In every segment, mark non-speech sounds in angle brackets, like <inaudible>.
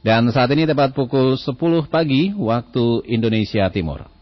Dan saat ini tepat pukul 10 pagi waktu Indonesia Timur.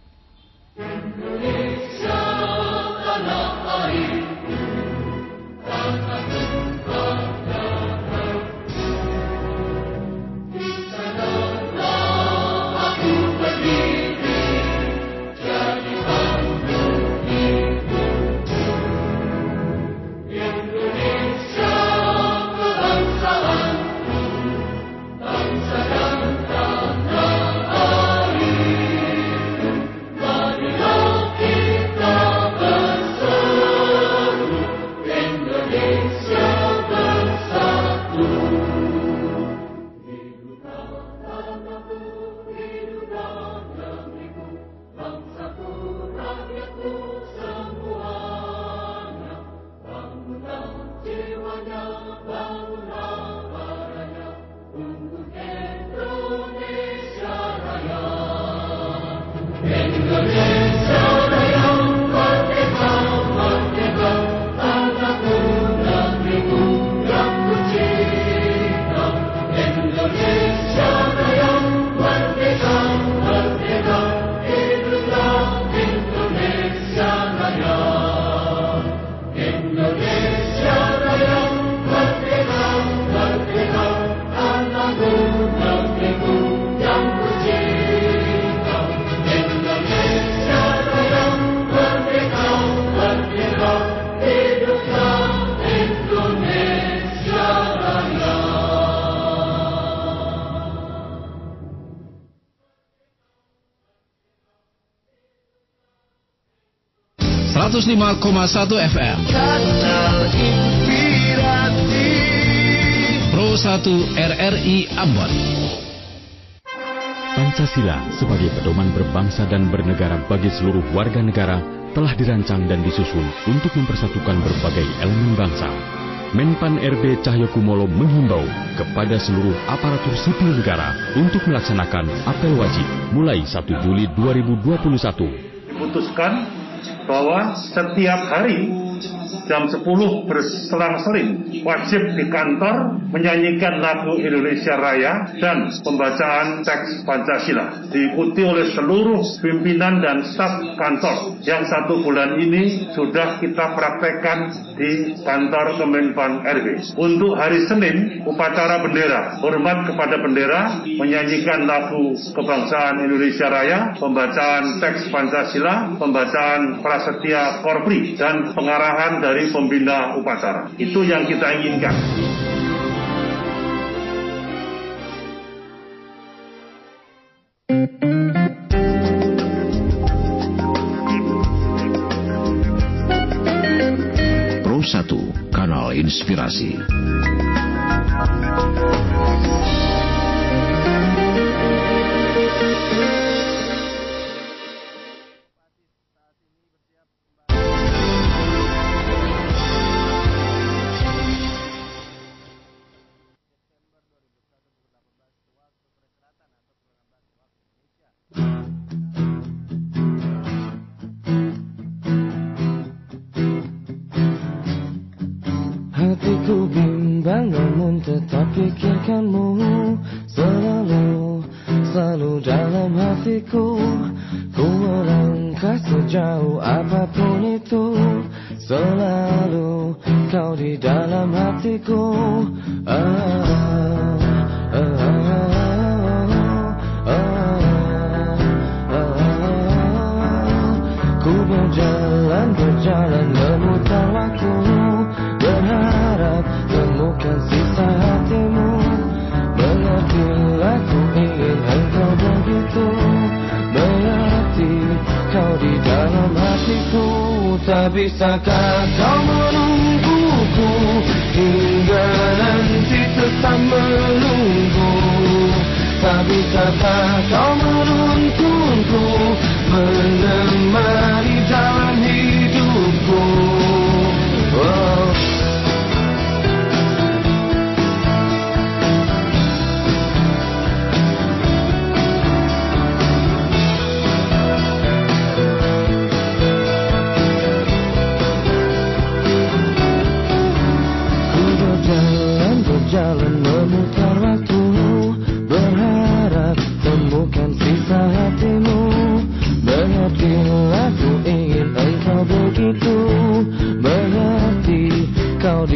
105,1 FM. Pro 1 RRI Ambon. Pancasila sebagai pedoman berbangsa dan bernegara bagi seluruh warga negara telah dirancang dan disusun untuk mempersatukan berbagai elemen bangsa. Menpan RB Cahyokumolo menghimbau kepada seluruh aparatur sipil negara untuk melaksanakan apel wajib mulai 1 Juli 2021. Diputuskan bahwa setiap hari jam 10 berselang-seling wajib di kantor menyanyikan lagu Indonesia Raya dan pembacaan teks Pancasila. Diikuti oleh seluruh pimpinan dan staf kantor. Yang satu bulan ini sudah kita praktekkan di kantor Kemenpan RB. Untuk hari Senin, upacara bendera, hormat kepada bendera, menyanyikan lagu kebangsaan Indonesia Raya, pembacaan teks Pancasila, pembacaan prasetya korpri, dan pengarahan dari dari pembina upacara. Itu yang kita inginkan. Pro 1, Kanal Inspirasi. Ku berjalan, berjalan memutar waktu. Berharap temukan sisa hatimu. Mengertilah ku ingin engkau begitu. Mengerti kau di dalam hatiku. Tak bisakah kau menungguku? Hingga nanti tetap menunggu. Tak bisakah kau menunggu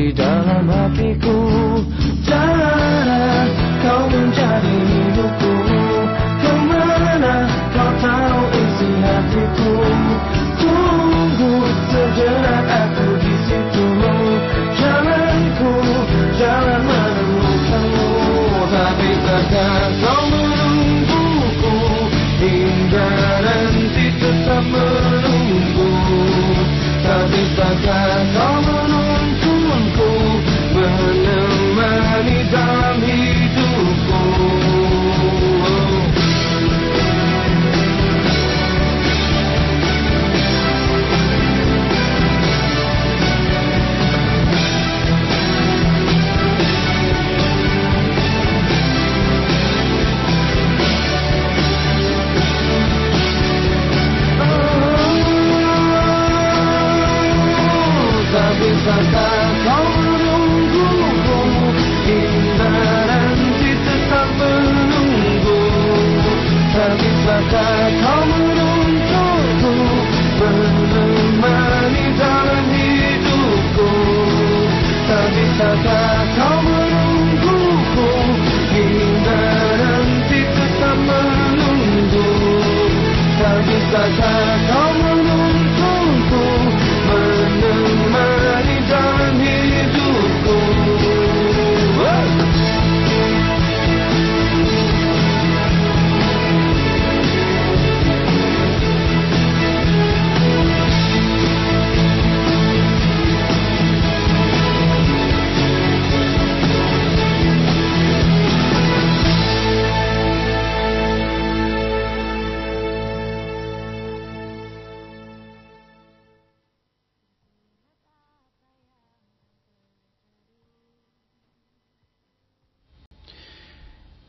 di dalam hatiku. Jangan kau menjadi hidupku. Ke mana kau tahu isi hatiku? Tunggu sejenak aku di situ. Jalanku, jalan menemukanmu. Tapi takkan kau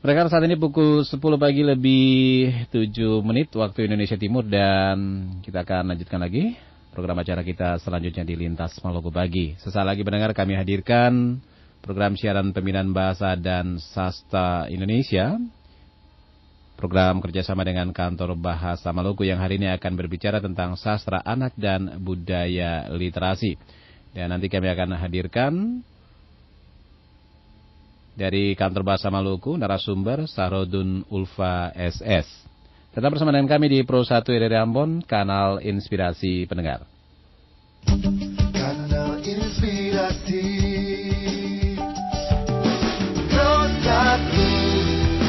Mereka saat ini pukul 10 pagi lebih 7 menit waktu Indonesia Timur dan kita akan lanjutkan lagi program acara kita selanjutnya di Lintas Maluku Pagi. Sesaat lagi mendengar kami hadirkan program siaran pembinaan bahasa dan sastra Indonesia. Program kerjasama dengan kantor bahasa Maluku yang hari ini akan berbicara tentang sastra anak dan budaya literasi. Dan nanti kami akan hadirkan dari kantor bahasa Maluku, narasumber Sarodun Ulfa SS. Tetap bersama dengan kami di Pro 1 RRI Ambon, kanal Inspirasi Pendengar. Kanal Inspirasi Pro 1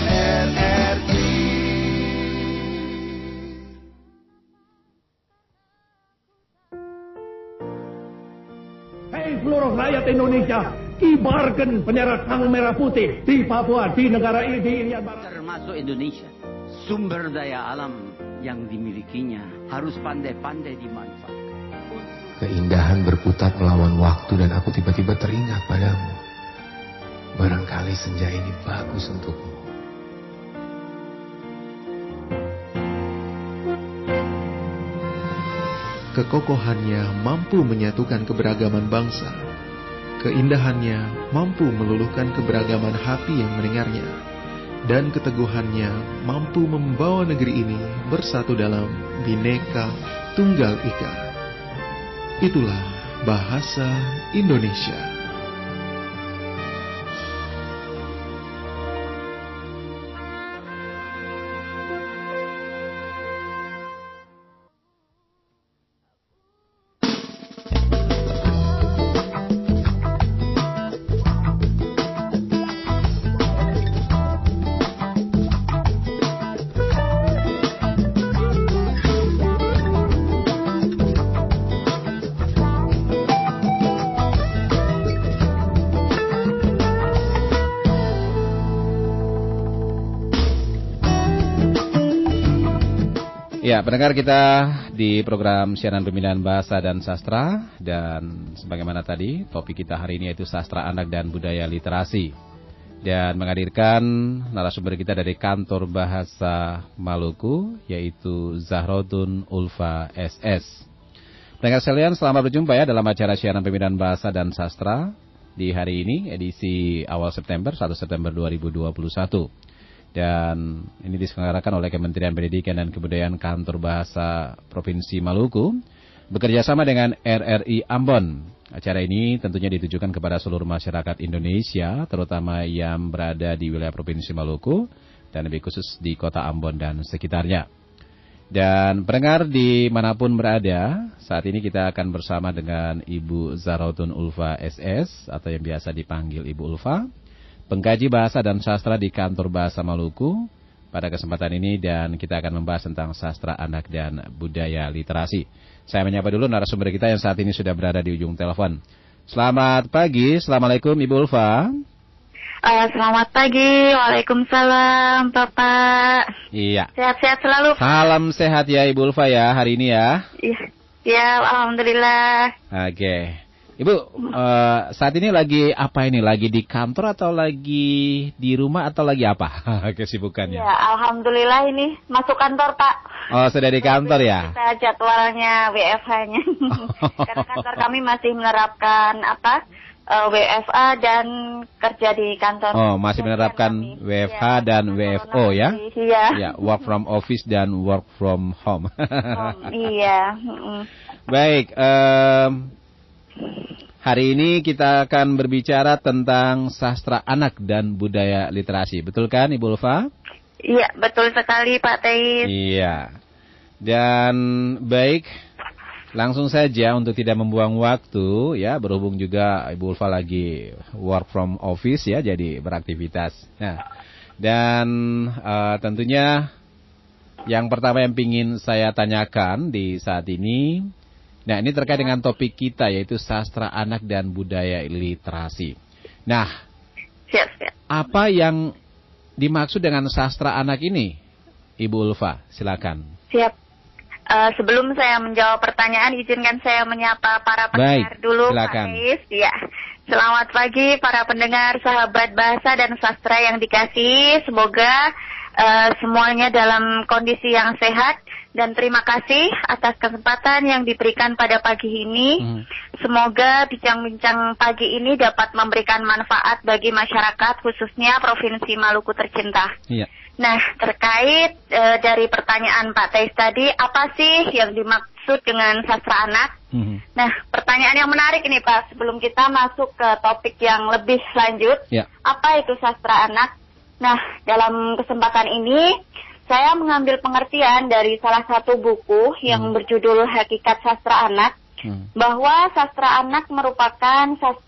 RRI Hei seluruh rakyat Indonesia, kibarkan bendera sang merah putih di Papua, di negara ini, di Barat. termasuk Indonesia. Sumber daya alam yang dimilikinya harus pandai-pandai dimanfaatkan. Keindahan berputar melawan waktu dan aku tiba-tiba teringat padamu. Barangkali senja ini bagus untukmu. Kekokohannya mampu menyatukan keberagaman bangsa. Keindahannya mampu meluluhkan keberagaman hati yang mendengarnya. Dan keteguhannya mampu membawa negeri ini bersatu dalam bineka tunggal ika. Itulah bahasa Indonesia. Pendengar kita di program siaran pembinaan bahasa dan sastra dan sebagaimana tadi topik kita hari ini yaitu sastra anak dan budaya literasi dan menghadirkan narasumber kita dari kantor bahasa Maluku yaitu Zahrodun Ulfa SS. Pendengar sekalian, selamat berjumpa ya dalam acara siaran pembinaan bahasa dan sastra di hari ini edisi awal September 1 September 2021 dan ini diselenggarakan oleh Kementerian Pendidikan dan Kebudayaan Kantor Bahasa Provinsi Maluku. Bekerja sama dengan RRI Ambon. Acara ini tentunya ditujukan kepada seluruh masyarakat Indonesia, terutama yang berada di wilayah Provinsi Maluku, dan lebih khusus di kota Ambon dan sekitarnya. Dan pendengar di mana pun berada, saat ini kita akan bersama dengan Ibu Zaratun Ulfa SS, atau yang biasa dipanggil Ibu Ulfa, pengkaji bahasa dan sastra di kantor bahasa Maluku, pada kesempatan ini dan kita akan membahas tentang sastra anak dan budaya literasi. Saya menyapa dulu narasumber kita yang saat ini sudah berada di ujung telepon. Selamat pagi, Assalamualaikum Ibu Ulfa. Uh, selamat pagi, Waalaikumsalam Bapak. Iya. Sehat-sehat selalu. Salam sehat ya Ibu Ulfa ya hari ini ya. Iya, ya, Alhamdulillah. Oke. Ibu, uh, saat ini lagi apa ini? Lagi di kantor atau lagi di rumah atau lagi apa <laughs> kesibukannya? Ya, Alhamdulillah ini masuk kantor Pak. Oh, sudah di kantor ya? Kita jadwalnya WFH-nya. <laughs> Karena kantor kami masih menerapkan apa? Uh, WFA dan kerja di kantor. Oh, masih menerapkan kami. WFH ya, dan WFO ya? Iya. Ya, work from office dan work from home. home iya. <laughs> Baik, um, Hari ini kita akan berbicara tentang sastra anak dan budaya literasi. Betul kan Ibu Ulfa? Iya, betul sekali Pak Teis. Iya. Dan baik, langsung saja untuk tidak membuang waktu ya, berhubung juga Ibu Ulfa lagi work from office ya, jadi beraktivitas. Nah, dan uh, tentunya yang pertama yang ingin saya tanyakan di saat ini Nah, ini terkait dengan topik kita yaitu sastra anak dan budaya literasi. Nah, siap, siap. apa yang dimaksud dengan sastra anak ini, Ibu Ulfa? Silakan. Siap. Uh, sebelum saya menjawab pertanyaan, izinkan saya menyapa para pendengar Baik, dulu, silakan. Pak Ais. Ya. Selamat pagi para pendengar, sahabat bahasa dan sastra yang dikasih. Semoga uh, semuanya dalam kondisi yang sehat dan terima kasih atas kesempatan yang diberikan pada pagi ini. Hmm. Semoga bincang-bincang pagi ini dapat memberikan manfaat bagi masyarakat khususnya Provinsi Maluku tercinta. Iya. Nah, terkait e, dari pertanyaan Pak Tais tadi, apa sih yang dimaksud dengan sastra anak? Hmm. Nah, pertanyaan yang menarik ini Pak, sebelum kita masuk ke topik yang lebih lanjut, ya. apa itu sastra anak? Nah, dalam kesempatan ini saya mengambil pengertian dari salah satu buku yang hmm. berjudul Hakikat Sastra Anak hmm. bahwa sastra anak merupakan sas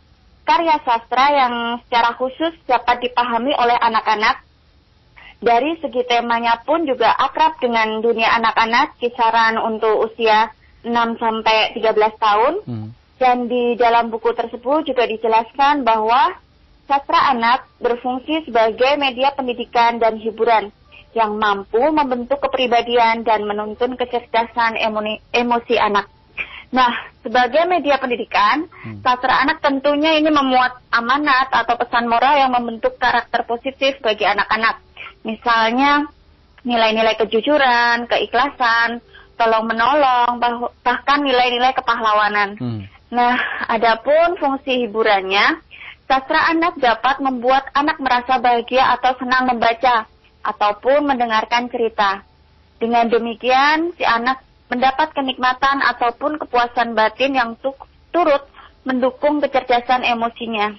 karya sastra yang secara khusus dapat dipahami oleh anak-anak. Dari segi temanya pun juga akrab dengan dunia anak-anak kisaran untuk usia 6 sampai 13 tahun. Hmm. Dan di dalam buku tersebut juga dijelaskan bahwa sastra anak berfungsi sebagai media pendidikan dan hiburan yang mampu membentuk kepribadian dan menuntun kecerdasan emosi anak. Nah, sebagai media pendidikan, hmm. sastra anak tentunya ini memuat amanat atau pesan moral yang membentuk karakter positif bagi anak-anak. Misalnya, nilai-nilai kejujuran, keikhlasan, tolong menolong, bahkan nilai-nilai kepahlawanan. Hmm. Nah, adapun fungsi hiburannya, sastra anak dapat membuat anak merasa bahagia atau senang membaca ataupun mendengarkan cerita. Dengan demikian, si anak mendapat kenikmatan ataupun kepuasan batin yang turut mendukung kecerdasan emosinya.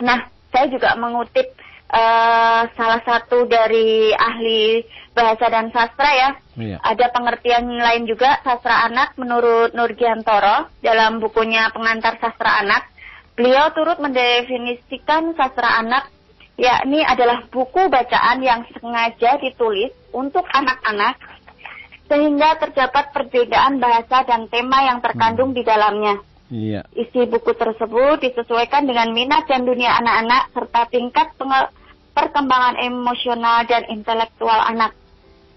Nah, saya juga mengutip uh, salah satu dari ahli bahasa dan sastra ya. Iya. Ada pengertian lain juga sastra anak menurut Nurgiantoro dalam bukunya Pengantar Sastra Anak. Beliau turut mendefinisikan sastra anak yakni adalah buku bacaan yang sengaja ditulis untuk anak-anak sehingga terdapat perbedaan bahasa dan tema yang terkandung hmm. di dalamnya. Iya. Isi buku tersebut disesuaikan dengan minat dan dunia anak-anak serta tingkat perkembangan emosional dan intelektual anak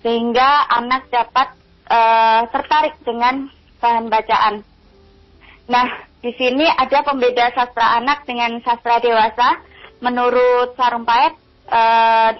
sehingga anak dapat uh, tertarik dengan bahan bacaan. Nah, di sini ada pembeda sastra anak dengan sastra dewasa menurut Sarumpait uh,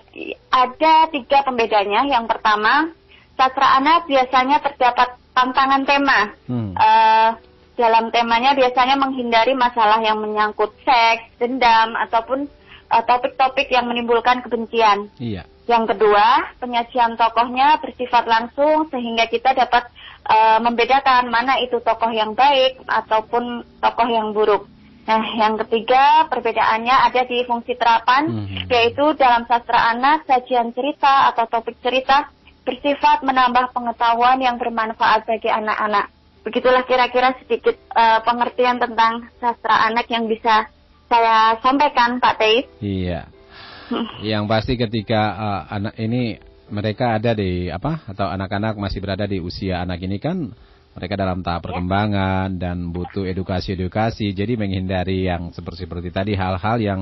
ada tiga pembedanya. Yang pertama, sastra anak biasanya terdapat tantangan tema. Hmm. Uh, dalam temanya biasanya menghindari masalah yang menyangkut seks, dendam, ataupun eh, topik-topik yang menimbulkan kebencian. Iya. Yang kedua, penyajian tokohnya bersifat langsung sehingga kita dapat eh, membedakan mana itu tokoh yang baik ataupun tokoh yang buruk. Nah, yang ketiga perbedaannya ada di fungsi terapan, Mhm. yaitu dalam sastra anak sajian cerita atau topik cerita bersifat menambah pengetahuan yang bermanfaat bagi anak-anak. Begitulah kira-kira sedikit eh, pengertian tentang sastra anak yang bisa saya sampaikan, Pak Teis. Iya. <laughs> Yang pasti ketika uh, anak ini mereka ada di apa atau anak-anak masih berada di usia anak ini kan mereka dalam tahap perkembangan dan butuh edukasi-edukasi. Jadi menghindari yang seperti seperti tadi hal-hal yang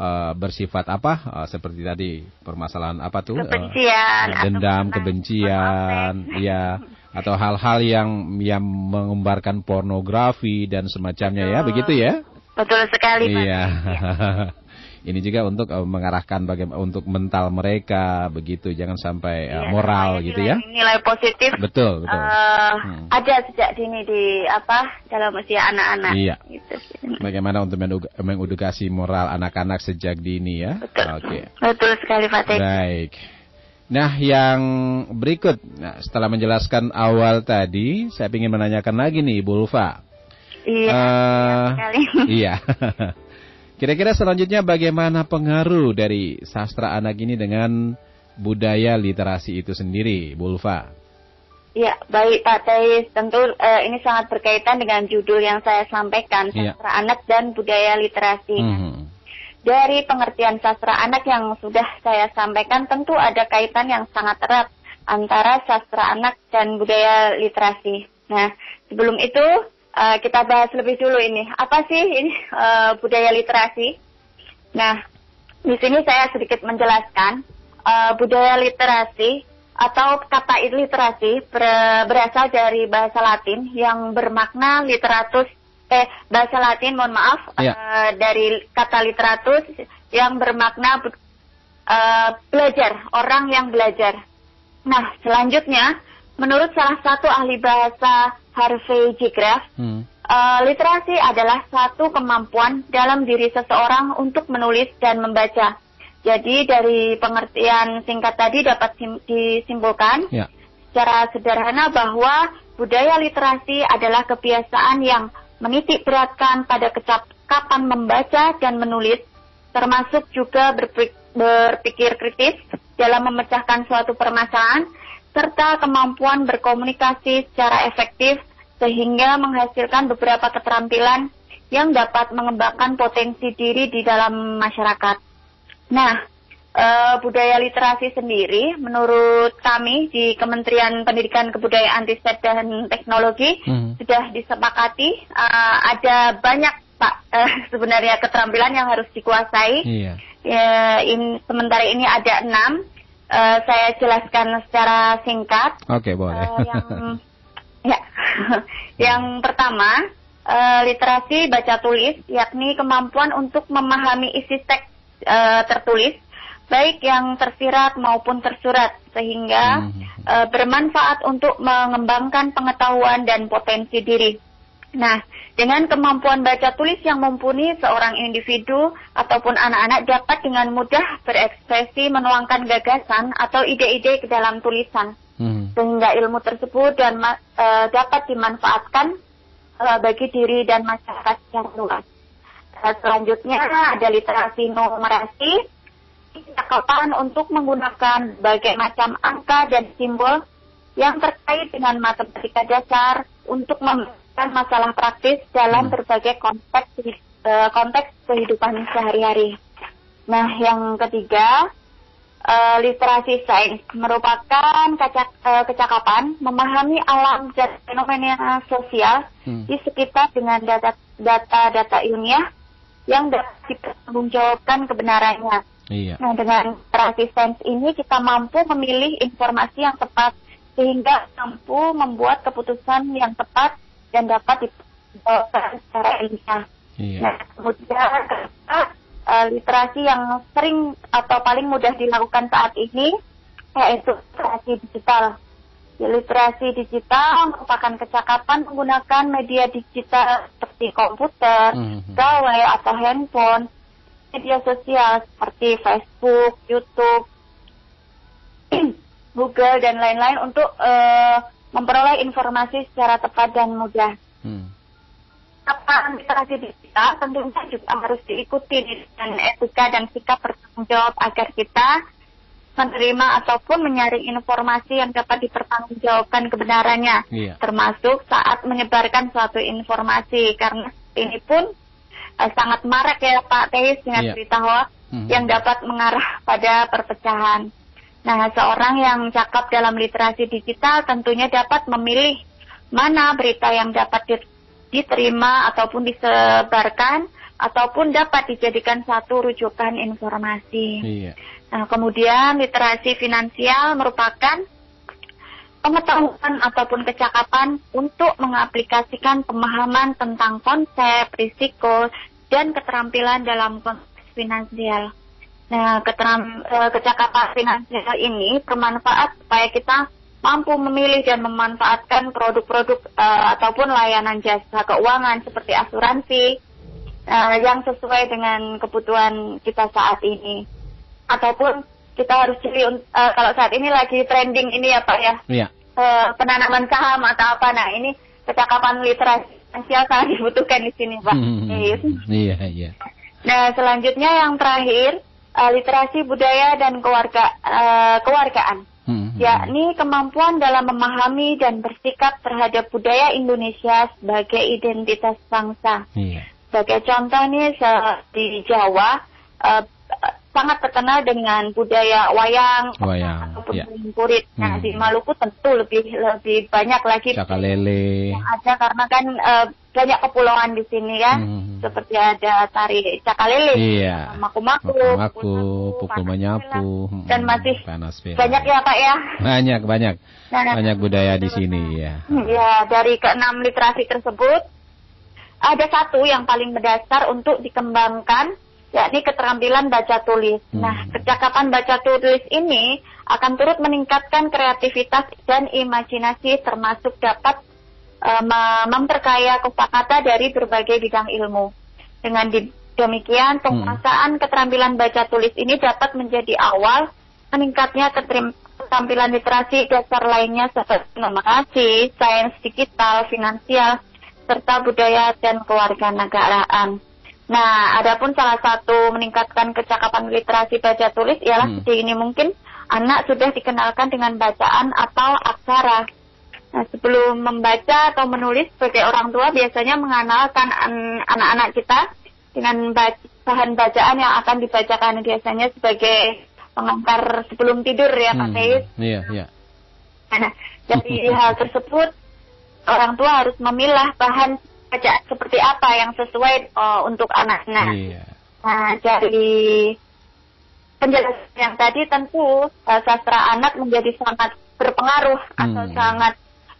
uh, bersifat apa uh, seperti tadi permasalahan apa tuh uh, Kebencian atau dendam, kebencian, ya atau hal-hal yang yang mengumbarkan pornografi dan semacamnya ya, begitu ya? Betul sekali, Pak. Iya. <laughs> Ini juga untuk eh, mengarahkan bagaimana untuk mental mereka begitu, jangan sampai Iya, moral supaya gitu ya. Nilai positif Betul, betul. eh, Hmm. ada sejak dini di apa dalam usia anak-anak. Iya. Gitu sih. Bagaimana untuk mengedukasi moral anak-anak sejak dini ya? Betul. Oke. Betul sekali Pak Teh. Baik. Nah, yang berikut, nah, setelah menjelaskan awal tadi, saya ingin menanyakan lagi nih, Ibu Ulfa. Iya. Sekali. iya. <laughs> Kira-kira selanjutnya bagaimana pengaruh dari sastra anak ini dengan budaya literasi itu sendiri, Bu Ulfa? Iya, baik Pak Teis. Tentu eh, ini sangat berkaitan dengan judul yang saya sampaikan, Iya. sastra anak dan budaya literasi. Mhm. Dari pengertian sastra anak yang sudah saya sampaikan, tentu ada kaitan yang sangat erat antara sastra anak dan budaya literasi. Nah, sebelum itu eh, kita bahas lebih dulu ini. Apa sih ini eh, budaya literasi? Nah, di sini saya sedikit menjelaskan eh, budaya literasi atau kata literasi ber- berasal dari bahasa Latin yang bermakna literatus eh bahasa Latin mohon maaf Iya. eh, dari kata literatus yang bermakna eh, belajar orang yang belajar. Nah selanjutnya menurut salah satu ahli bahasa Harvey J. Graff Hmm. Eh, literasi adalah satu kemampuan dalam diri seseorang untuk menulis dan membaca. Jadi dari pengertian singkat tadi dapat sim- disimpulkan Ya. secara sederhana bahwa budaya literasi adalah kebiasaan yang menitik beratkan pada kecakapan membaca dan menulis, termasuk juga berpik- berpikir kritis dalam memecahkan suatu permasalahan, serta kemampuan berkomunikasi secara efektif sehingga menghasilkan beberapa keterampilan yang dapat mengembangkan potensi diri di dalam masyarakat. Nah, eh, budaya literasi sendiri menurut kami di Kementerian Pendidikan Kebudayaan Riset dan Teknologi Mhm. sudah disepakati eh, ada banyak Pak eh, <laughs> sebenarnya keterampilan yang harus dikuasai. Iya. Ya, in- sementara ini ada enam. Eh, saya jelaskan secara singkat. Oke, boleh. Eh, yang <laughs> ya, <laughs> yang pertama eh, literasi baca tulis, yakni kemampuan untuk memahami isi teks eh, tertulis, baik yang tersirat maupun tersurat, sehingga Mhm. eh, bermanfaat untuk mengembangkan pengetahuan dan potensi diri. Nah, dengan kemampuan baca tulis yang mumpuni, seorang individu ataupun anak-anak dapat dengan mudah berekspresi menuangkan gagasan atau ide-ide ke dalam tulisan Mhm. sehingga ilmu tersebut dan eh, dapat dimanfaatkan eh, bagi diri dan masyarakat secara luas. Eh, selanjutnya ada literasi numerasi, cakapan untuk menggunakan berbagai macam angka dan simbol yang terkait dengan matematika dasar untuk memberikan masalah praktis dalam berbagai konteks eh, konteks kehidupan sehari-hari. Nah, yang ketiga, eh, literasi sains merupakan kacak, eh, kecakapan memahami alam dan fenomena sosial Hmm. di sekitar dengan data- data-data ilmiah yang dapat dipertanggungjawabkan kebenarannya. Iya. Nah, dengan literasi sains ini kita mampu memilih informasi yang tepat sehingga mampu membuat keputusan yang tepat dan dapat secara ilmiah. Iya. Nah, kemudian kedua, eh, literasi yang sering atau paling mudah dilakukan saat ini yaitu literasi digital. Ya, Literasi digital merupakan kecakapan menggunakan media digital seperti komputer, Mhm. gawai atau handphone media sosial seperti Facebook, YouTube, <clears throat> Google dan lain-lain untuk uh, memperoleh informasi secara tepat dan mudah. Hmm. Apa literasi digital tentunya juga harus diikuti dengan etika dan sikap bertanggung jawab agar kita menerima ataupun menyaring informasi yang dapat dipertanggungjawabkan kebenarannya, iya. termasuk saat menyebarkan suatu informasi. Karena ini pun uh, sangat marak ya Pak Teis dengan iya. berita hoax mm-hmm. yang dapat mengarah pada perpecahan. Nah, seorang yang cakap dalam literasi digital tentunya dapat memilih mana berita yang dapat diterima ataupun disebarkan ataupun dapat dijadikan satu rujukan informasi. Iya. Nah, kemudian literasi finansial merupakan pengetahuan ataupun kecakapan untuk mengaplikasikan pemahaman tentang konsep, risiko, dan keterampilan dalam konteks finansial. Nah, keteram, uh, kecakapan finansial ini bermanfaat supaya kita mampu memilih dan memanfaatkan produk-produk uh, ataupun layanan jasa keuangan seperti asuransi uh, yang sesuai dengan kebutuhan kita saat ini. Ataupun kita harus cari uh, kalau saat ini lagi trending ini ya Pak ya. Iya. Uh, penanaman saham atau apa. Nah, ini kecakapan literasi finansial sangat <laughs> dibutuhkan di sini Pak. Hmm, iya, iya. Nah, selanjutnya yang terakhir uh, literasi budaya dan keluarga uh, kewargaan, hmm. yakni kemampuan dalam memahami dan bersikap terhadap budaya Indonesia sebagai identitas bangsa. Yeah. Sebagai contoh nih di Jawa uh, sangat terkenal dengan budaya wayang, wayang ataupun ya. kurit. Nah hmm. di Maluku tentu lebih lebih banyak lagi Cakalele. yang ada karena kan uh, banyak kepulauan di sini ya, hmm. seperti ada tari cakalele, iya. maku-maku, maku, pukul menyapu, dan masih panas banyak ya pak ya. Banyak banyak, nah, nah. banyak budaya di sini ya. Ya dari keenam literasi tersebut ada satu yang paling mendasar untuk dikembangkan yakni keterampilan baca tulis. Hmm. Nah, kecakapan baca tulis ini akan turut meningkatkan kreativitas dan imajinasi termasuk dapat uh, memperkaya kosakata dari berbagai bidang ilmu. Dengan demikian, penguasaan hmm. keterampilan baca tulis ini dapat menjadi awal meningkatnya keterampilan literasi dasar lainnya seperti kasih, sains digital, finansial, serta budaya dan kewarganegaraan. Nah, adapun salah satu meningkatkan kecakapan literasi baca tulis ialah hmm. ini mungkin anak sudah dikenalkan dengan bacaan atau aksara. Nah, sebelum membaca atau menulis sebagai orang tua biasanya mengenalkan anak-anak kita dengan bahan bacaan yang akan dibacakan biasanya sebagai pengantar sebelum tidur ya Pak Teis. Hmm, iya, iya. Nah, dari hal tersebut orang tua harus memilah bahan bacaan seperti apa yang sesuai uh, untuk anak-anak. Iya. Nah, dari penjelasan yang tadi tentu uh, sastra anak menjadi sangat berpengaruh hmm. atau sangat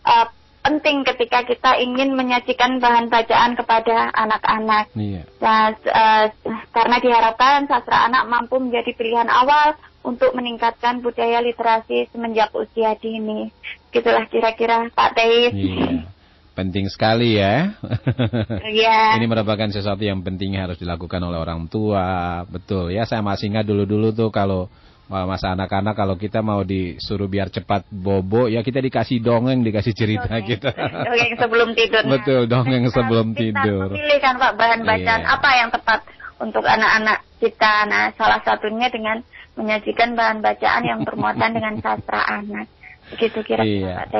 uh, penting ketika kita ingin menyajikan bahan bacaan kepada anak-anak. Iya. Nah, uh, karena diharapkan sastra anak mampu menjadi pilihan awal untuk meningkatkan budaya literasi semenjak usia dini. Gitulah kira-kira Pak Teis. Iya. <laughs> Penting sekali ya. <laughs> Iya. Ini merupakan sesuatu yang penting harus dilakukan oleh orang tua. Betul ya, saya masih ingat dulu-dulu tuh kalau masa anak-anak kalau kita mau disuruh biar cepat bobo ya kita dikasih dongeng dikasih cerita dongeng. kita <laughs> dongeng sebelum tidur betul dongeng sebelum kita tidur pilih kan pak bahan bacaan iya. apa yang tepat untuk anak-anak kita nah salah satunya dengan menyajikan bahan bacaan yang bermuatan dengan sastra anak Gitu kira iya. Pak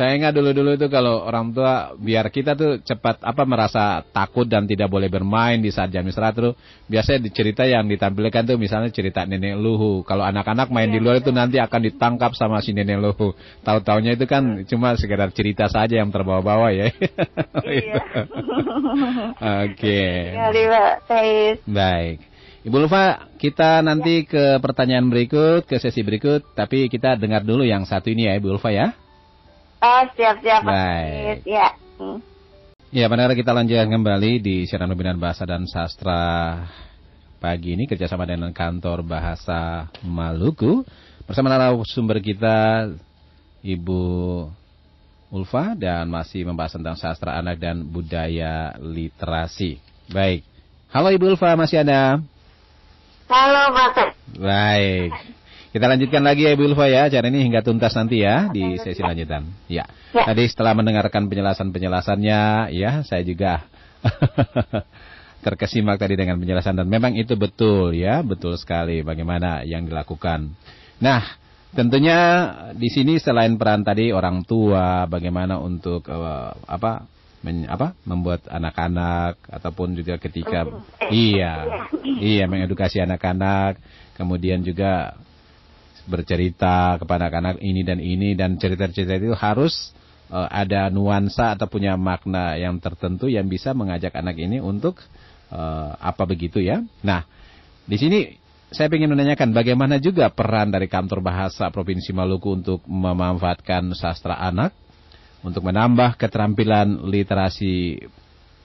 Saya ingat dulu-dulu itu kalau orang tua biar kita tuh cepat apa merasa takut dan tidak boleh bermain di saat jam istirahat tuh biasanya dicerita yang ditampilkan tuh misalnya cerita nenek luhu. Kalau anak-anak main iya, di luar iya. itu nanti akan ditangkap sama si nenek luhu. Tahu-taunya itu kan cuma sekedar cerita saja yang terbawa-bawa ya. Iya. <laughs> Oke. Okay. Baik. Ibu Lufa, kita nanti ke pertanyaan berikut, ke sesi berikut, tapi kita dengar dulu yang satu ini ya Ibu Lufa ya. Oh, siap-siap. Baik. Ya. Hmm. Ya, pendengar kita lanjutkan kembali di siaran pembinaan bahasa dan sastra pagi ini kerjasama dengan kantor bahasa Maluku bersama narasumber kita Ibu Ulfa dan masih membahas tentang sastra anak dan budaya literasi. Baik. Halo Ibu Ulfa, masih ada? Halo Pak. Baik. Kita lanjutkan lagi ya Ibu Ulfa ya acara ini hingga tuntas nanti ya di sesi lanjutan. Ya. Ya. Tadi setelah mendengarkan penjelasan-penjelasannya ya saya juga <laughs> terkesimak tadi dengan penjelasan dan memang itu betul ya, betul sekali bagaimana yang dilakukan. Nah, tentunya di sini selain peran tadi orang tua bagaimana untuk eh, apa men- apa membuat anak-anak ataupun juga ketika iya iya mengedukasi anak-anak kemudian juga bercerita kepada anak-anak ini dan ini dan cerita-cerita itu harus eh, ada nuansa atau punya makna yang tertentu yang bisa mengajak anak ini untuk eh, apa begitu ya. Nah, di sini saya ingin menanyakan bagaimana juga peran dari kantor bahasa Provinsi Maluku untuk memanfaatkan sastra anak untuk menambah keterampilan literasi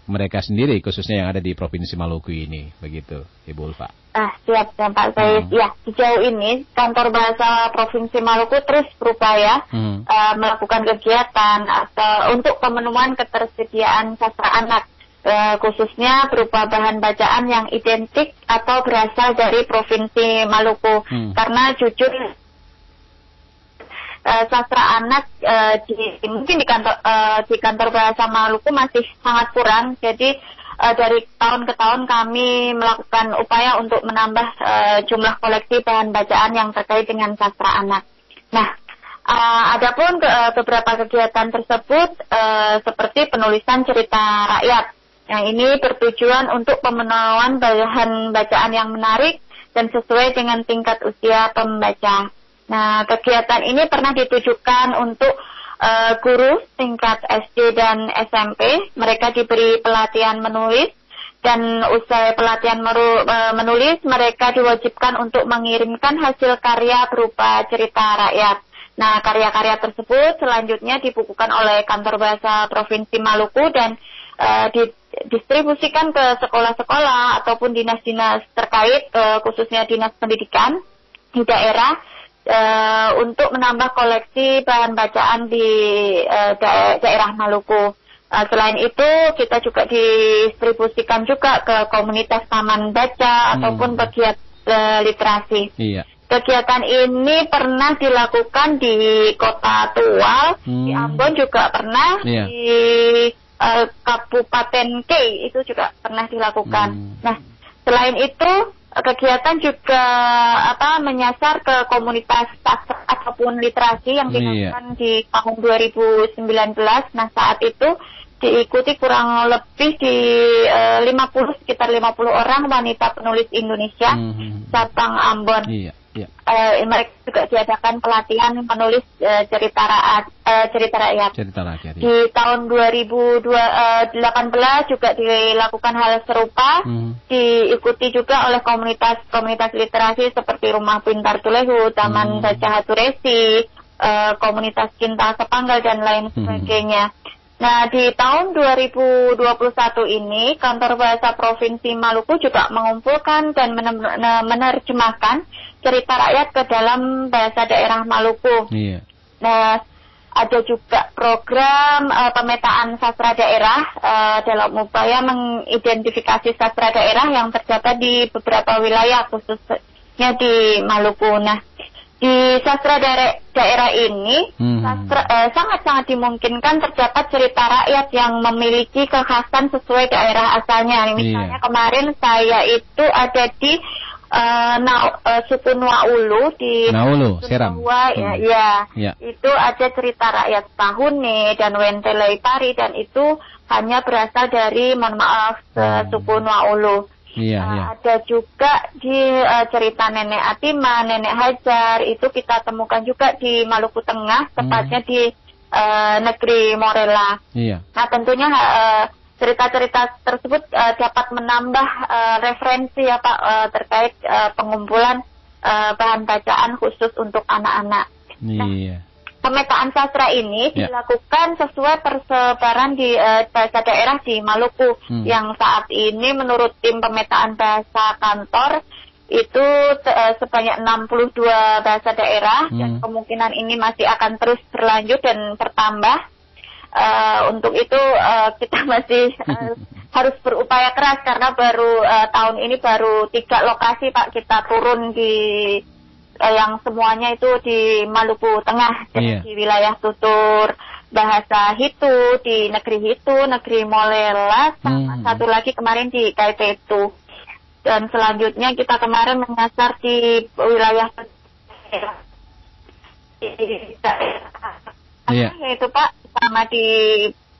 mereka sendiri khususnya yang ada di Provinsi Maluku ini begitu Ibu Ulfa. Ah, siap, siap Pak. Saya, Hmm. ya, sejauh ini kantor bahasa Provinsi Maluku terus berupaya Hmm. eh, melakukan kegiatan atau untuk pemenuhan ketersediaan sastra anak, eh, khususnya berupa bahan bacaan yang identik atau berasal dari Provinsi Maluku. Hmm. Karena jujur eh, sastra anak eh, di mungkin di kantor eh, di kantor bahasa Maluku masih sangat kurang. Jadi eh, dari tahun ke tahun kami melakukan upaya untuk menambah eh, jumlah koleksi bahan bacaan yang terkait dengan sastra anak. Nah, eh, adapun ke- eh, beberapa kegiatan tersebut eh, seperti penulisan cerita rakyat. Yang ini bertujuan untuk pemenuhan bahan bacaan yang menarik dan sesuai dengan tingkat usia pembaca. Nah, kegiatan ini pernah ditujukan untuk eh, guru tingkat SD dan SMP. Mereka diberi pelatihan menulis dan usai pelatihan meru- eh, menulis, mereka diwajibkan untuk mengirimkan hasil karya berupa cerita rakyat. Nah, karya-karya tersebut selanjutnya dibukukan oleh Kantor Bahasa Provinsi Maluku dan eh, didistribusikan ke sekolah-sekolah ataupun dinas-dinas terkait, khususnya dinas pendidikan di daerah eh, untuk menambah koleksi bahan bacaan di eh, dae- daerah Maluku. Eh, selain itu, kita juga distribusikan juga ke komunitas taman baca Hmm. ataupun pegiat eh, literasi. Iya. Kegiatan ini pernah dilakukan di Kota Tual, di Hmm. Ambon juga pernah, Iya. di eh, Kabupaten K itu juga pernah dilakukan. Hmm. Nah, selain itu kegiatan juga apa menyasar ke komunitas sastra ataupun literasi yang Iya. dilakukan di tahun 2019. Nah, saat itu diikuti kurang lebih di eh, 50 sekitar 50 orang wanita penulis Indonesia Hmm. Sabang Ambon. Iya, iya. Eh, mereka juga diadakan pelatihan menulis eh, cerita rakyat, eh, cerita rakyat. Cerita rakyat. ya. Di tahun 2018 juga dilakukan hal serupa, Hmm. diikuti juga oleh komunitas-komunitas literasi seperti Rumah Pintar Tulehu, Taman Hmm. Baca Haturesi, eh, komunitas Cinta Sepanggal dan lain Hmm. Nah, di tahun 2021 ini, Kantor Bahasa Provinsi Maluku juga mengumpulkan dan menerjemahkan cerita rakyat ke dalam bahasa daerah Maluku. Iya. Nah, ada juga program eh, pemetaan sastra daerah eh, dalam upaya mengidentifikasi sastra daerah yang terdapat di beberapa wilayah khususnya di Maluku. Nah, di sastra daerah, daerah ini Hmm. sastra eh, sangat-sangat dimungkinkan terdapat cerita rakyat yang memiliki kekhasan sesuai daerah asalnya. Misalnya Iya. kemarin saya itu ada di eh, Nau- eh, suku Nuaulu di Naulu, Dusun Seram. Tua, ya, Hmm. ya. Ya. Itu ada cerita rakyat Tahune dan Wentelei Pari dan itu hanya berasal dari, mohon maaf, Hmm. suku Nuaulu. Iya, Nah, iya. Ada juga di eh, cerita Nenek Atima, Nenek Hajar, itu kita temukan juga di Maluku Tengah, tepatnya di eh, negeri Morela. Iya. Nah, tentunya eh, cerita-cerita tersebut eh, dapat menambah eh, referensi ya Pak eh, terkait eh, pengumpulan eh, bahan bacaan khusus untuk anak-anak. Iya. Pemetaan sastra ini Ya. dilakukan sesuai persebaran di eh, bahasa daerah di Maluku Hmm. yang saat ini menurut tim pemetaan bahasa kantor itu eh, sebanyak 62 bahasa daerah dan Hmm. kemungkinan ini masih akan terus berlanjut dan bertambah. Eh, untuk itu eh, kita <laughs> masih eh, <laughs> harus berupaya keras karena baru uh, tahun ini baru tiga lokasi Pak kita turun di uh, yang semuanya itu di Maluku Tengah Iya. di wilayah tutur bahasa Hitu di negeri Hitu, negeri Molela, sama Hmm. satu lagi kemarin di Kaitetu. Dan selanjutnya kita kemarin menyasar di wilayah di daerah Iya. yaitu Pak sama di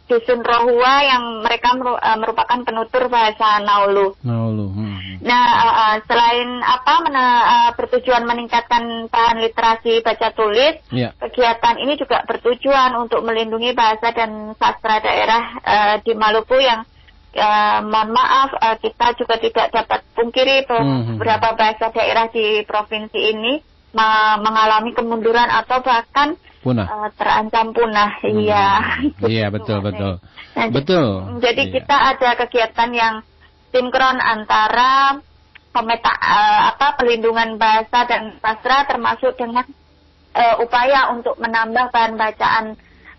dusun Rohua yang mereka eh, merupakan penutur bahasa Naulu. Nah, lu. hmm. Nah, eh, selain apa mene- eh, bertujuan meningkatkan bahan literasi baca tulis, Iya. kegiatan ini juga bertujuan untuk melindungi bahasa dan sastra daerah eh, di Maluku yang eh, mohon maaf eh, kita juga tidak dapat pungkiri bahwa Mhm. beberapa bahasa daerah di provinsi ini me- mengalami kemunduran atau bahkan Punah. eh, terancam punah. Iya. Iya, betul, betul. Nah, Betul. Jadi Iya. kita ada kegiatan yang sinkron antara pemeta eh, apa pelindungan bahasa dan sastra termasuk dengan eh, upaya untuk menambah bahan bacaan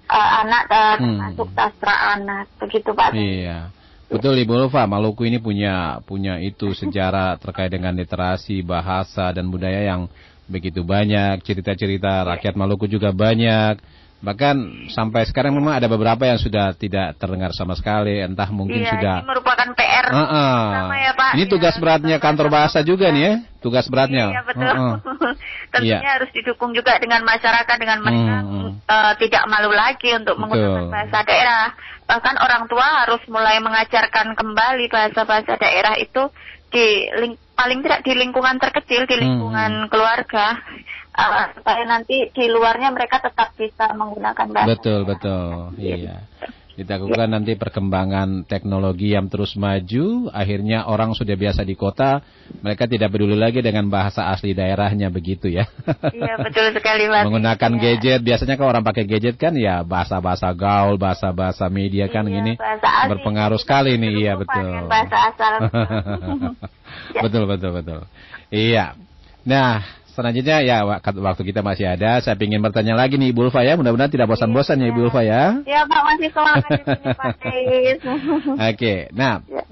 eh, anak eh, Hmm. termasuk sastra anak begitu Pak. Iya. Betul Ibu Ulfa, Maluku ini punya punya itu sejarah terkait dengan literasi, bahasa dan budaya yang begitu banyak, cerita-cerita rakyat Maluku juga banyak. Bahkan sampai sekarang memang ada beberapa yang sudah tidak terdengar sama sekali, entah mungkin Iya, sudah ini merupakan PR Heeh. sama ya Pak. Ini tugas Ya, beratnya kantor bahasa juga nih ya, tugas beratnya. Iya betul. Heeh. <laughs> Tentunya Iya. harus didukung juga dengan masyarakat dengan mereka Hmm, eh, tidak malu lagi untuk menggunakan Betul. bahasa daerah. Bahkan orang tua harus mulai mengajarkan kembali bahasa-bahasa daerah itu di ling- paling tidak di lingkungan terkecil, di Hmm, lingkungan keluarga, eh, supaya nanti di luarnya mereka tetap bisa menggunakan bahasa. Betul, betul. Iya. Ditakutkan nanti perkembangan teknologi yang terus maju, akhirnya orang sudah biasa di kota, mereka tidak peduli lagi dengan bahasa asli daerahnya begitu ya. <laughs> Iya betul sekali Mas. Menggunakan Iya. gadget, biasanya kalau orang pakai gadget kan ya bahasa-bahasa gaul, bahasa-bahasa media kan Iya, ini berpengaruh sekali nih, iya betul. Bahasa asal. Ya. <laughs> betul, betul, betul. Iya. Nah, selanjutnya ya wak- waktu kita masih ada, saya ingin bertanya lagi nih Ibu Ulfa ya, mudah-mudahan tidak bosan-bosan ya Ibu Ulfa ya. Ya Pak masih semangat Pak Ais. <laughs> Oke, nah Ya.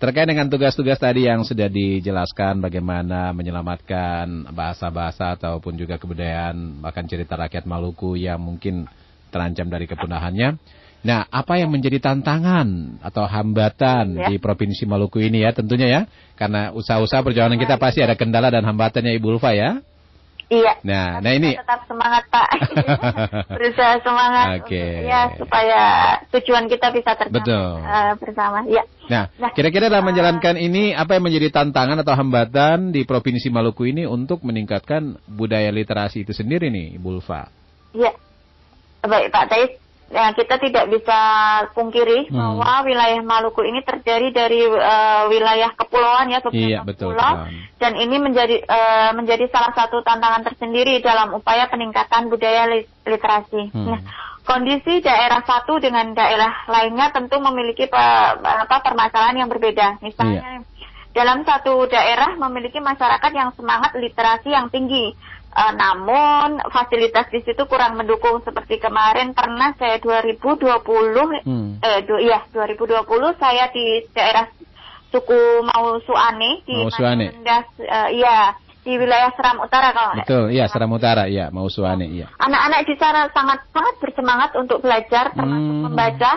terkait dengan tugas-tugas tadi yang sudah dijelaskan bagaimana menyelamatkan bahasa-bahasa ataupun juga kebudayaan bahkan cerita rakyat Maluku yang mungkin terancam dari kepunahannya. Nah, apa yang menjadi tantangan atau hambatan Ya. di provinsi Maluku ini ya tentunya ya? Karena usaha-usaha perjalanan kita pasti ada kendala dan hambatannya Ibu Ulfa ya. Iya. Nah, nah ini tetap semangat Pak. <laughs> Berusaha semangat Oke. untuk ya supaya tujuan kita bisa tercapai Betul. eh, bersama. Ya. Nah, Nah, kira-kira dalam menjalankan ini apa yang menjadi tantangan atau hambatan di Provinsi Maluku ini untuk meningkatkan budaya literasi itu sendiri nih, Ibu Ulfa? Ya. Baik Pak Tais. Ya, kita tidak bisa pungkiri Hmm. bahwa wilayah Maluku ini terdiri dari eh, wilayah kepulauan ya Iya, betul, pulau dan ini menjadi eh, menjadi salah satu tantangan tersendiri dalam upaya peningkatan budaya li- literasi. Hmm. Nah, kondisi daerah satu dengan daerah lainnya tentu memiliki pe- apa permasalahan yang berbeda. Misalnya dalam satu daerah memiliki masyarakat yang semangat literasi yang tinggi. Eh, namun fasilitas di situ kurang mendukung seperti kemarin pernah saya 2020 Hmm. eh du, iya 2020 saya di daerah suku Mausuane di Mausuane. Manundas, eh, iya di wilayah Seram Utara kalau Betul, iya Seram Utara, iya, mau Suwane, iya. anak-anak di sana sangat sangat bersemangat untuk belajar termasuk Hmm. membaca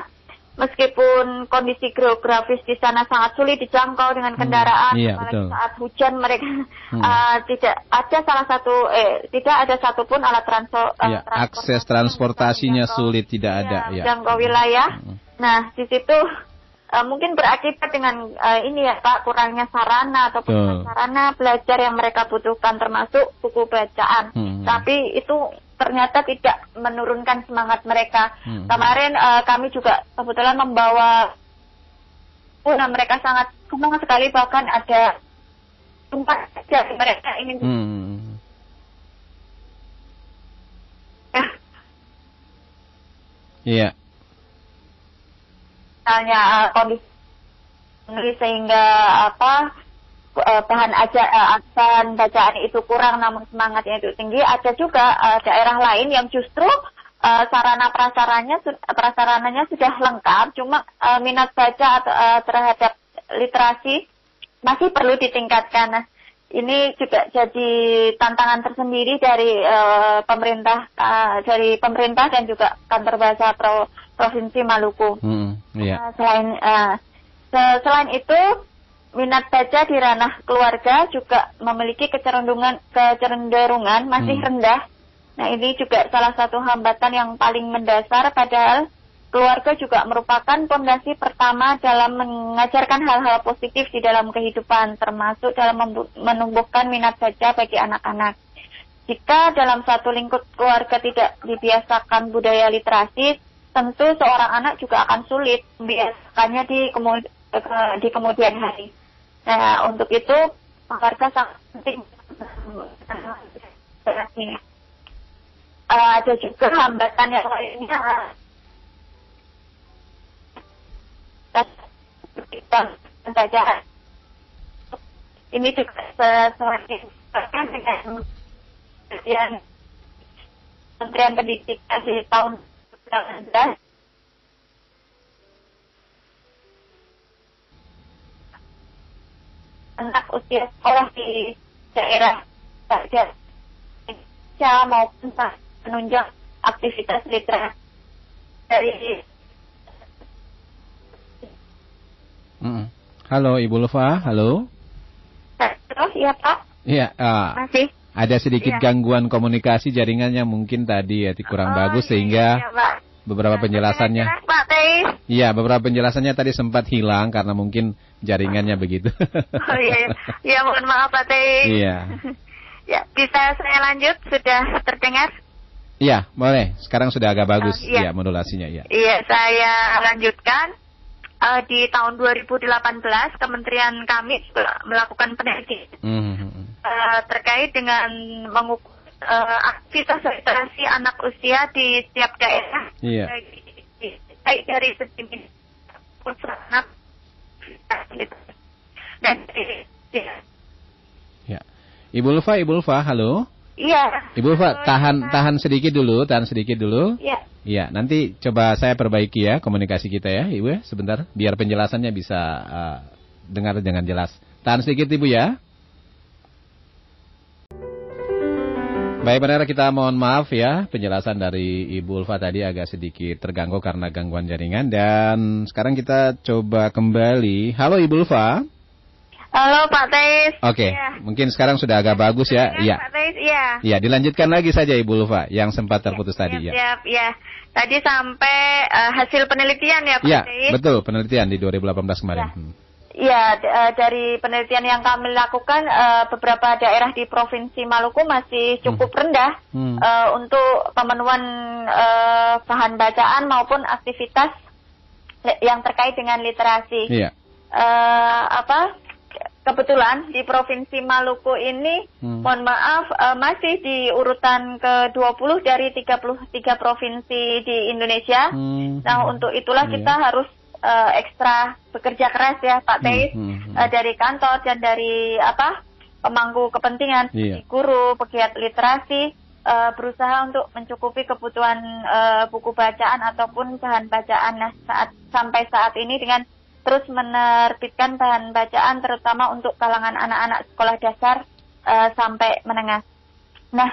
meskipun kondisi geografis di sana sangat sulit dijangkau dengan kendaraan Iya, apalagi betul. saat hujan mereka Hmm. <laughs> eh, tidak ada salah satu eh tidak ada satupun alat transo, eh, Iya, transportasi akses transportasinya menjangkau- sulit, tidak ada, Iya, ya. menjangkau wilayah Hmm. nah di situ eh, mungkin berakibat dengan eh, ini ya Pak kurangnya sarana atau Betul. sarana belajar yang mereka butuhkan termasuk buku bacaan. Hmm. Tapi itu ternyata tidak menurunkan semangat mereka. Hmm. Kemarin eh, kami juga kebetulan membawa nah mereka sangat semangat sekali bahkan ada tempat dari mereka ingin Hmm. Iya, misalnya eh, kondisi sehingga apa eh, bahan aja eh, aksan bacaan itu kurang namun semangatnya itu tinggi ada juga eh, daerah lain yang justru uh, sarana prasaranya su- prasarananya sudah lengkap, cuma uh, minat baca atau uh, terhadap literasi masih perlu ditingkatkan. Nah, ini juga jadi tantangan tersendiri dari uh, pemerintah uh, dari pemerintah dan juga kantor bahasa Pro, provinsi Maluku. Hmm, iya. Uh, selain uh, se- selain itu minat baca di ranah keluarga juga memiliki kecenderungan kecenderungan masih Hmm. rendah. Nah ini juga salah satu hambatan yang paling mendasar padahal keluarga juga merupakan fondasi pertama dalam mengajarkan hal-hal positif di dalam kehidupan termasuk dalam menumbuhkan minat baca bagi anak-anak. Jika dalam satu lingkup keluarga tidak dibiasakan budaya literasi, tentu seorang anak juga akan sulit membiasakannya di, di kemudian hari. Nah, untuk itu keluarga sangat penting. Eh, ada juga hambatan yang lainnya. Kita bacaan. Ini juga semakin dengan Kementerian Pendidikan di tahun 2019 anak usia sekolah di daerah saja Indonesia maupun menunjang aktivitas literasi dari Mm-mm. Halo Ibu Lufa, halo. terus ya Pak Iya, ah, masih ada sedikit Iya. gangguan komunikasi jaringannya mungkin tadi ya kurang Oh, bagus iya, sehingga iya, Pak. Beberapa penjelasannya Iya, beberapa penjelasannya tadi sempat hilang karena mungkin jaringannya begitu. <laughs> oh iya iya. ya mohon maaf Pak Teis Iya. <laughs> ya bisa saya lanjut sudah terdengar Iya, boleh. Sekarang sudah agak bagus Oh, iya. ya modulasinya ya. Iya, saya lanjutkan. Eh, di tahun 2018, Kementerian kami melakukan penelitian Mhm. eh, terkait dengan mengukur eh, aktivitas literasi anak usia di setiap daerah. Iya. Baik- dari segi anak. Dan ya. Ya. Ibu Lufa, Ibu Lufa, halo. Iya. Ibu Lufa, tahan tahan sedikit dulu, tahan sedikit dulu. Iya. Iya, nanti coba saya perbaiki ya komunikasi kita ya, Ibu ya, sebentar biar penjelasannya bisa uh, dengar dengan jelas. Tahan sedikit Ibu ya. Baik pendengar kita mohon maaf ya penjelasan dari Ibu Ulfa tadi agak sedikit terganggu karena gangguan jaringan dan sekarang kita coba kembali. Halo Ibu Ulfa. Halo Pak Teis. Oke, Iya. mungkin sekarang sudah agak bagus ya. Dengar, Iya. Pak Teis, iya. Iya, dilanjutkan lagi saja Ibu Ulfa yang sempat terputus tadi ya. Siap, ya. Tadi sampai eh, hasil penelitian ya Pak Iya, Teis. betul penelitian di 2018 kemarin. Ya. Hmm. Iya, d- eh, dari penelitian yang kami lakukan, eh, beberapa daerah di Provinsi Maluku masih cukup rendah Hmm. eh, untuk pemenuhan bahan bacaan maupun aktivitas yang terkait dengan literasi. Iya. Eh, apa? Kebetulan di Provinsi Maluku ini, Hmm. mohon maaf, masih di urutan ke-20 dari 33 provinsi di Indonesia. Hmm. Nah, untuk itulah Iya. kita harus eh, ekstra bekerja keras ya, Pak Teis, Hmm, hmm, hmm. Eh, dari kantor dan dari apa pemangku kepentingan, Iya. guru, pegiat literasi, eh, berusaha untuk mencukupi kebutuhan eh, buku bacaan ataupun bahan bacaan. Nah, saat sampai saat ini dengan terus menerbitkan bahan bacaan, terutama untuk kalangan anak-anak sekolah dasar eh, sampai menengah. Nah,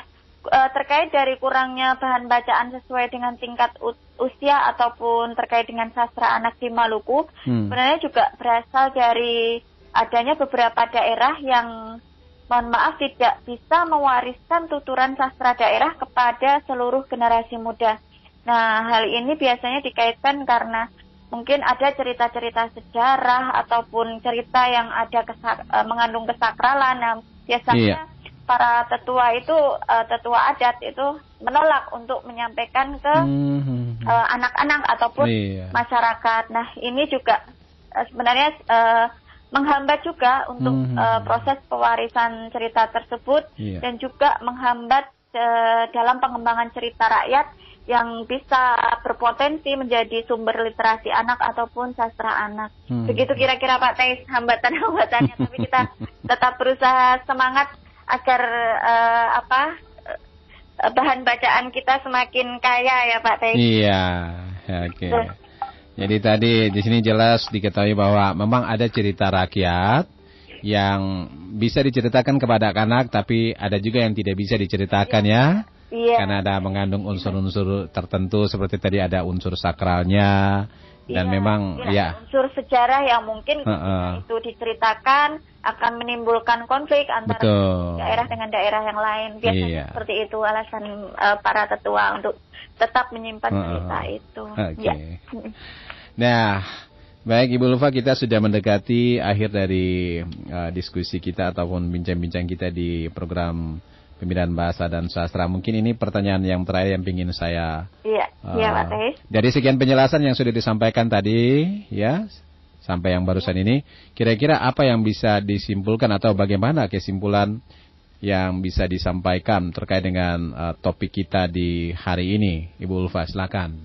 eh, terkait dari kurangnya bahan bacaan sesuai dengan tingkat usia ataupun terkait dengan sastra anak di Maluku, Hmm. sebenarnya juga berasal dari adanya beberapa daerah yang mohon maaf tidak bisa mewariskan tuturan sastra daerah kepada seluruh generasi muda. Nah, hal ini biasanya dikaitkan karena mungkin ada cerita-cerita sejarah ataupun cerita yang ada kesak- eh, mengandung kesakralan. Nah, biasanya para tetua itu eh, tetua adat itu menolak untuk menyampaikan ke Hmm. eh, anak-anak ataupun Iya. masyarakat. Nah, ini juga eh, sebenarnya eh, menghambat juga untuk Mhm. eh, proses pewarisan cerita tersebut Iya. dan juga menghambat eh, dalam pengembangan cerita rakyat yang bisa berpotensi menjadi sumber literasi anak ataupun sastra anak. Hmm. Begitu kira-kira Pak Teis hambatan-hambatannya, tapi kita <laughs> tetap berusaha semangat agar eh, apa eh, bahan bacaan kita semakin kaya ya Pak Teh. Iya, oke. Jadi tadi di sini jelas diketahui bahwa memang ada cerita rakyat yang bisa diceritakan kepada anak, tapi ada juga yang tidak bisa diceritakan ya. Iya. Karena ada mengandung unsur-unsur tertentu seperti tadi ada unsur sakralnya dan Iya, memang iya, ya. unsur sejarah yang mungkin Heeh. itu diceritakan akan menimbulkan konflik antara Betul. daerah dengan daerah yang lain. Biasanya Iya. seperti itu alasan eh, para tetua untuk tetap menyimpan Heeh. cerita itu. Oke. Ya. <laughs> Nah, baik Ibu Lufa kita sudah mendekati akhir dari uh, diskusi kita ataupun bincang-bincang kita di program Pembinaan Bahasa dan Sastra. Mungkin ini pertanyaan yang terakhir yang ingin saya Iya, uh, iya Pak Teh. Dari sekian penjelasan yang sudah disampaikan tadi, ya, sampai yang barusan ini, kira-kira apa yang bisa disimpulkan atau bagaimana kesimpulan yang bisa disampaikan terkait dengan uh, topik kita di hari ini, Ibu Ulfa, silakan.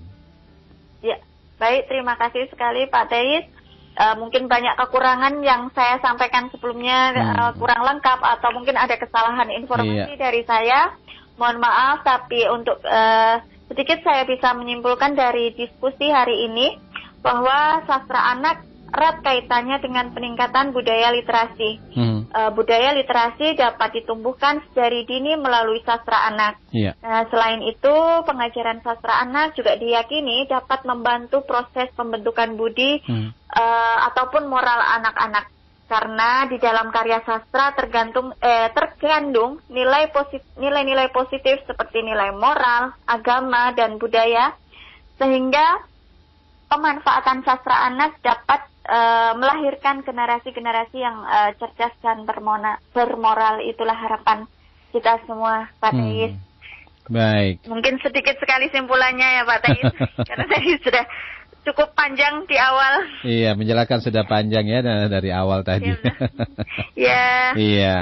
Ya, baik. Terima kasih sekali Pak Teis. Eh, mungkin banyak kekurangan yang saya sampaikan sebelumnya Hmm. eh, kurang lengkap atau mungkin ada kesalahan informasi Iya. dari saya. Mohon maaf, tapi untuk eh, sedikit saya bisa menyimpulkan dari diskusi hari ini bahwa sastra anak erat kaitannya dengan peningkatan budaya literasi. Hmm, Eh, budaya literasi dapat ditumbuhkan dari dini melalui sastra anak. Iya. Nah, selain itu, pengajaran sastra anak juga diyakini dapat membantu proses pembentukan budi Hmm. eh, ataupun moral anak-anak. Karena di dalam karya sastra tergantung eh, terkandung nilai posit- nilai-nilai positif seperti nilai moral, agama dan budaya sehingga pemanfaatan sastra anak dapat eh, melahirkan generasi-generasi yang eh, cerdas dan bermona- bermoral itulah harapan kita semua Pak Hmm. Teis. Baik. Mungkin sedikit sekali simpulannya ya Pak Teis <laughs> karena tadi sudah cukup panjang di awal. Iya, menjelaskan sudah panjang ya da- dari awal tadi. Ya. <laughs> iya.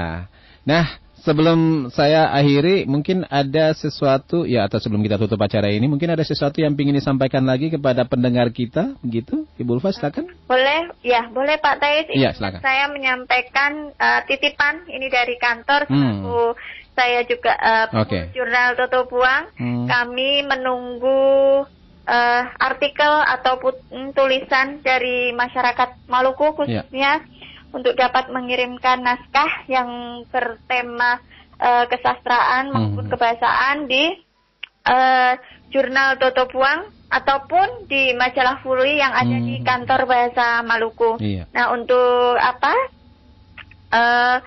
Nah, sebelum saya akhiri, mungkin ada sesuatu ya atau sebelum kita tutup acara ini, mungkin ada sesuatu yang ingin disampaikan lagi kepada pendengar kita, begitu? Ibu Ulfa, silakan. Boleh, ya boleh Pak Tais. Iya, silakan. Saya menyampaikan eh, titipan ini dari kantor. Hmm. Saya juga eh, Oke. pengurus jurnal Toto Buang. Hmm. Kami menunggu eh, artikel ataupun tulisan dari masyarakat Maluku Iya. khususnya untuk dapat mengirimkan naskah yang bertema eh, kesastraan maupun Hmm. kebahasaan di eh, jurnal Toto Buang ataupun di majalah Fului yang ada di Hmm. kantor bahasa Maluku. Iya. Nah untuk apa? eh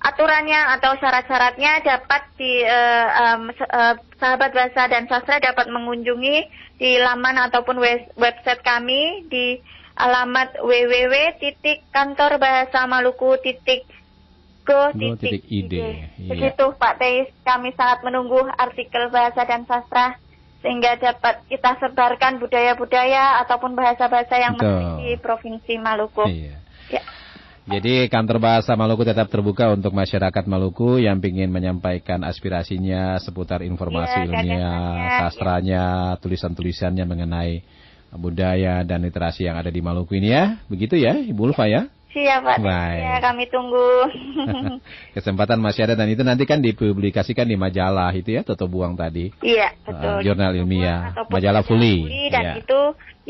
aturannya atau syarat-syaratnya dapat di em, se- eh, sahabat bahasa dan sastra dapat mengunjungi di laman ataupun website kami di alamat www.kantorbahasamaluku.go.id. Iya. Begitu Pak Teis, kami sangat menunggu artikel bahasa dan sastra sehingga dapat kita sebarkan budaya-budaya ataupun bahasa-bahasa yang di Provinsi Maluku. Iya. Ya. Jadi kantor bahasa Maluku tetap terbuka untuk masyarakat Maluku yang ingin menyampaikan aspirasinya seputar informasi Iya, ilmiah, sastranya, tulisan-tulisannya mengenai budaya dan literasi yang ada di Maluku ini ya. Begitu ya, Ibu Ulfa ya. Siap Pak Teis, Baik. ya kami tunggu. <laughs> Kesempatan masih ada dan itu nanti kan dipublikasikan di majalah itu ya, Toto Buang tadi. Iya, betul. Uh, jurnal ilmiah, majalah Fuli. Dan Iya. itu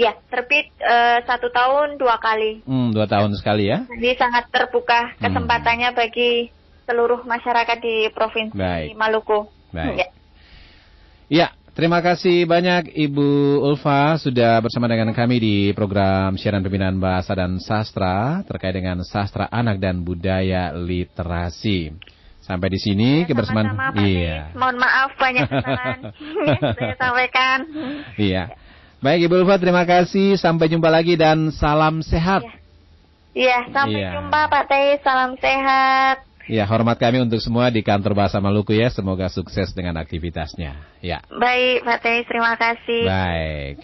ya terbit eh, satu tahun dua kali. Hmm, dua tahun sekali ya. Jadi sangat terbuka Hmm. kesempatannya bagi seluruh masyarakat di Provinsi Baik. Maluku. Baik. Ya. Ya, terima kasih banyak Ibu Ulfa sudah bersama dengan kami di program siaran pembinaan bahasa dan sastra terkait dengan sastra anak dan budaya literasi. Sampai di sini kebersamaan. Sama-sama, Pak Iya. Mohon maaf banyak kesalahan <laughs> yang saya sampaikan. Iya. Baik Ibu Ulfa, terima kasih. Sampai jumpa lagi dan salam sehat. Iya, sampai Iya. jumpa Pak Teh. Salam sehat. Ya, hormat kami untuk semua di kantor bahasa Maluku ya. Semoga sukses dengan aktivitasnya. Ya. Baik, Pak Teh. Terima kasih. Baik.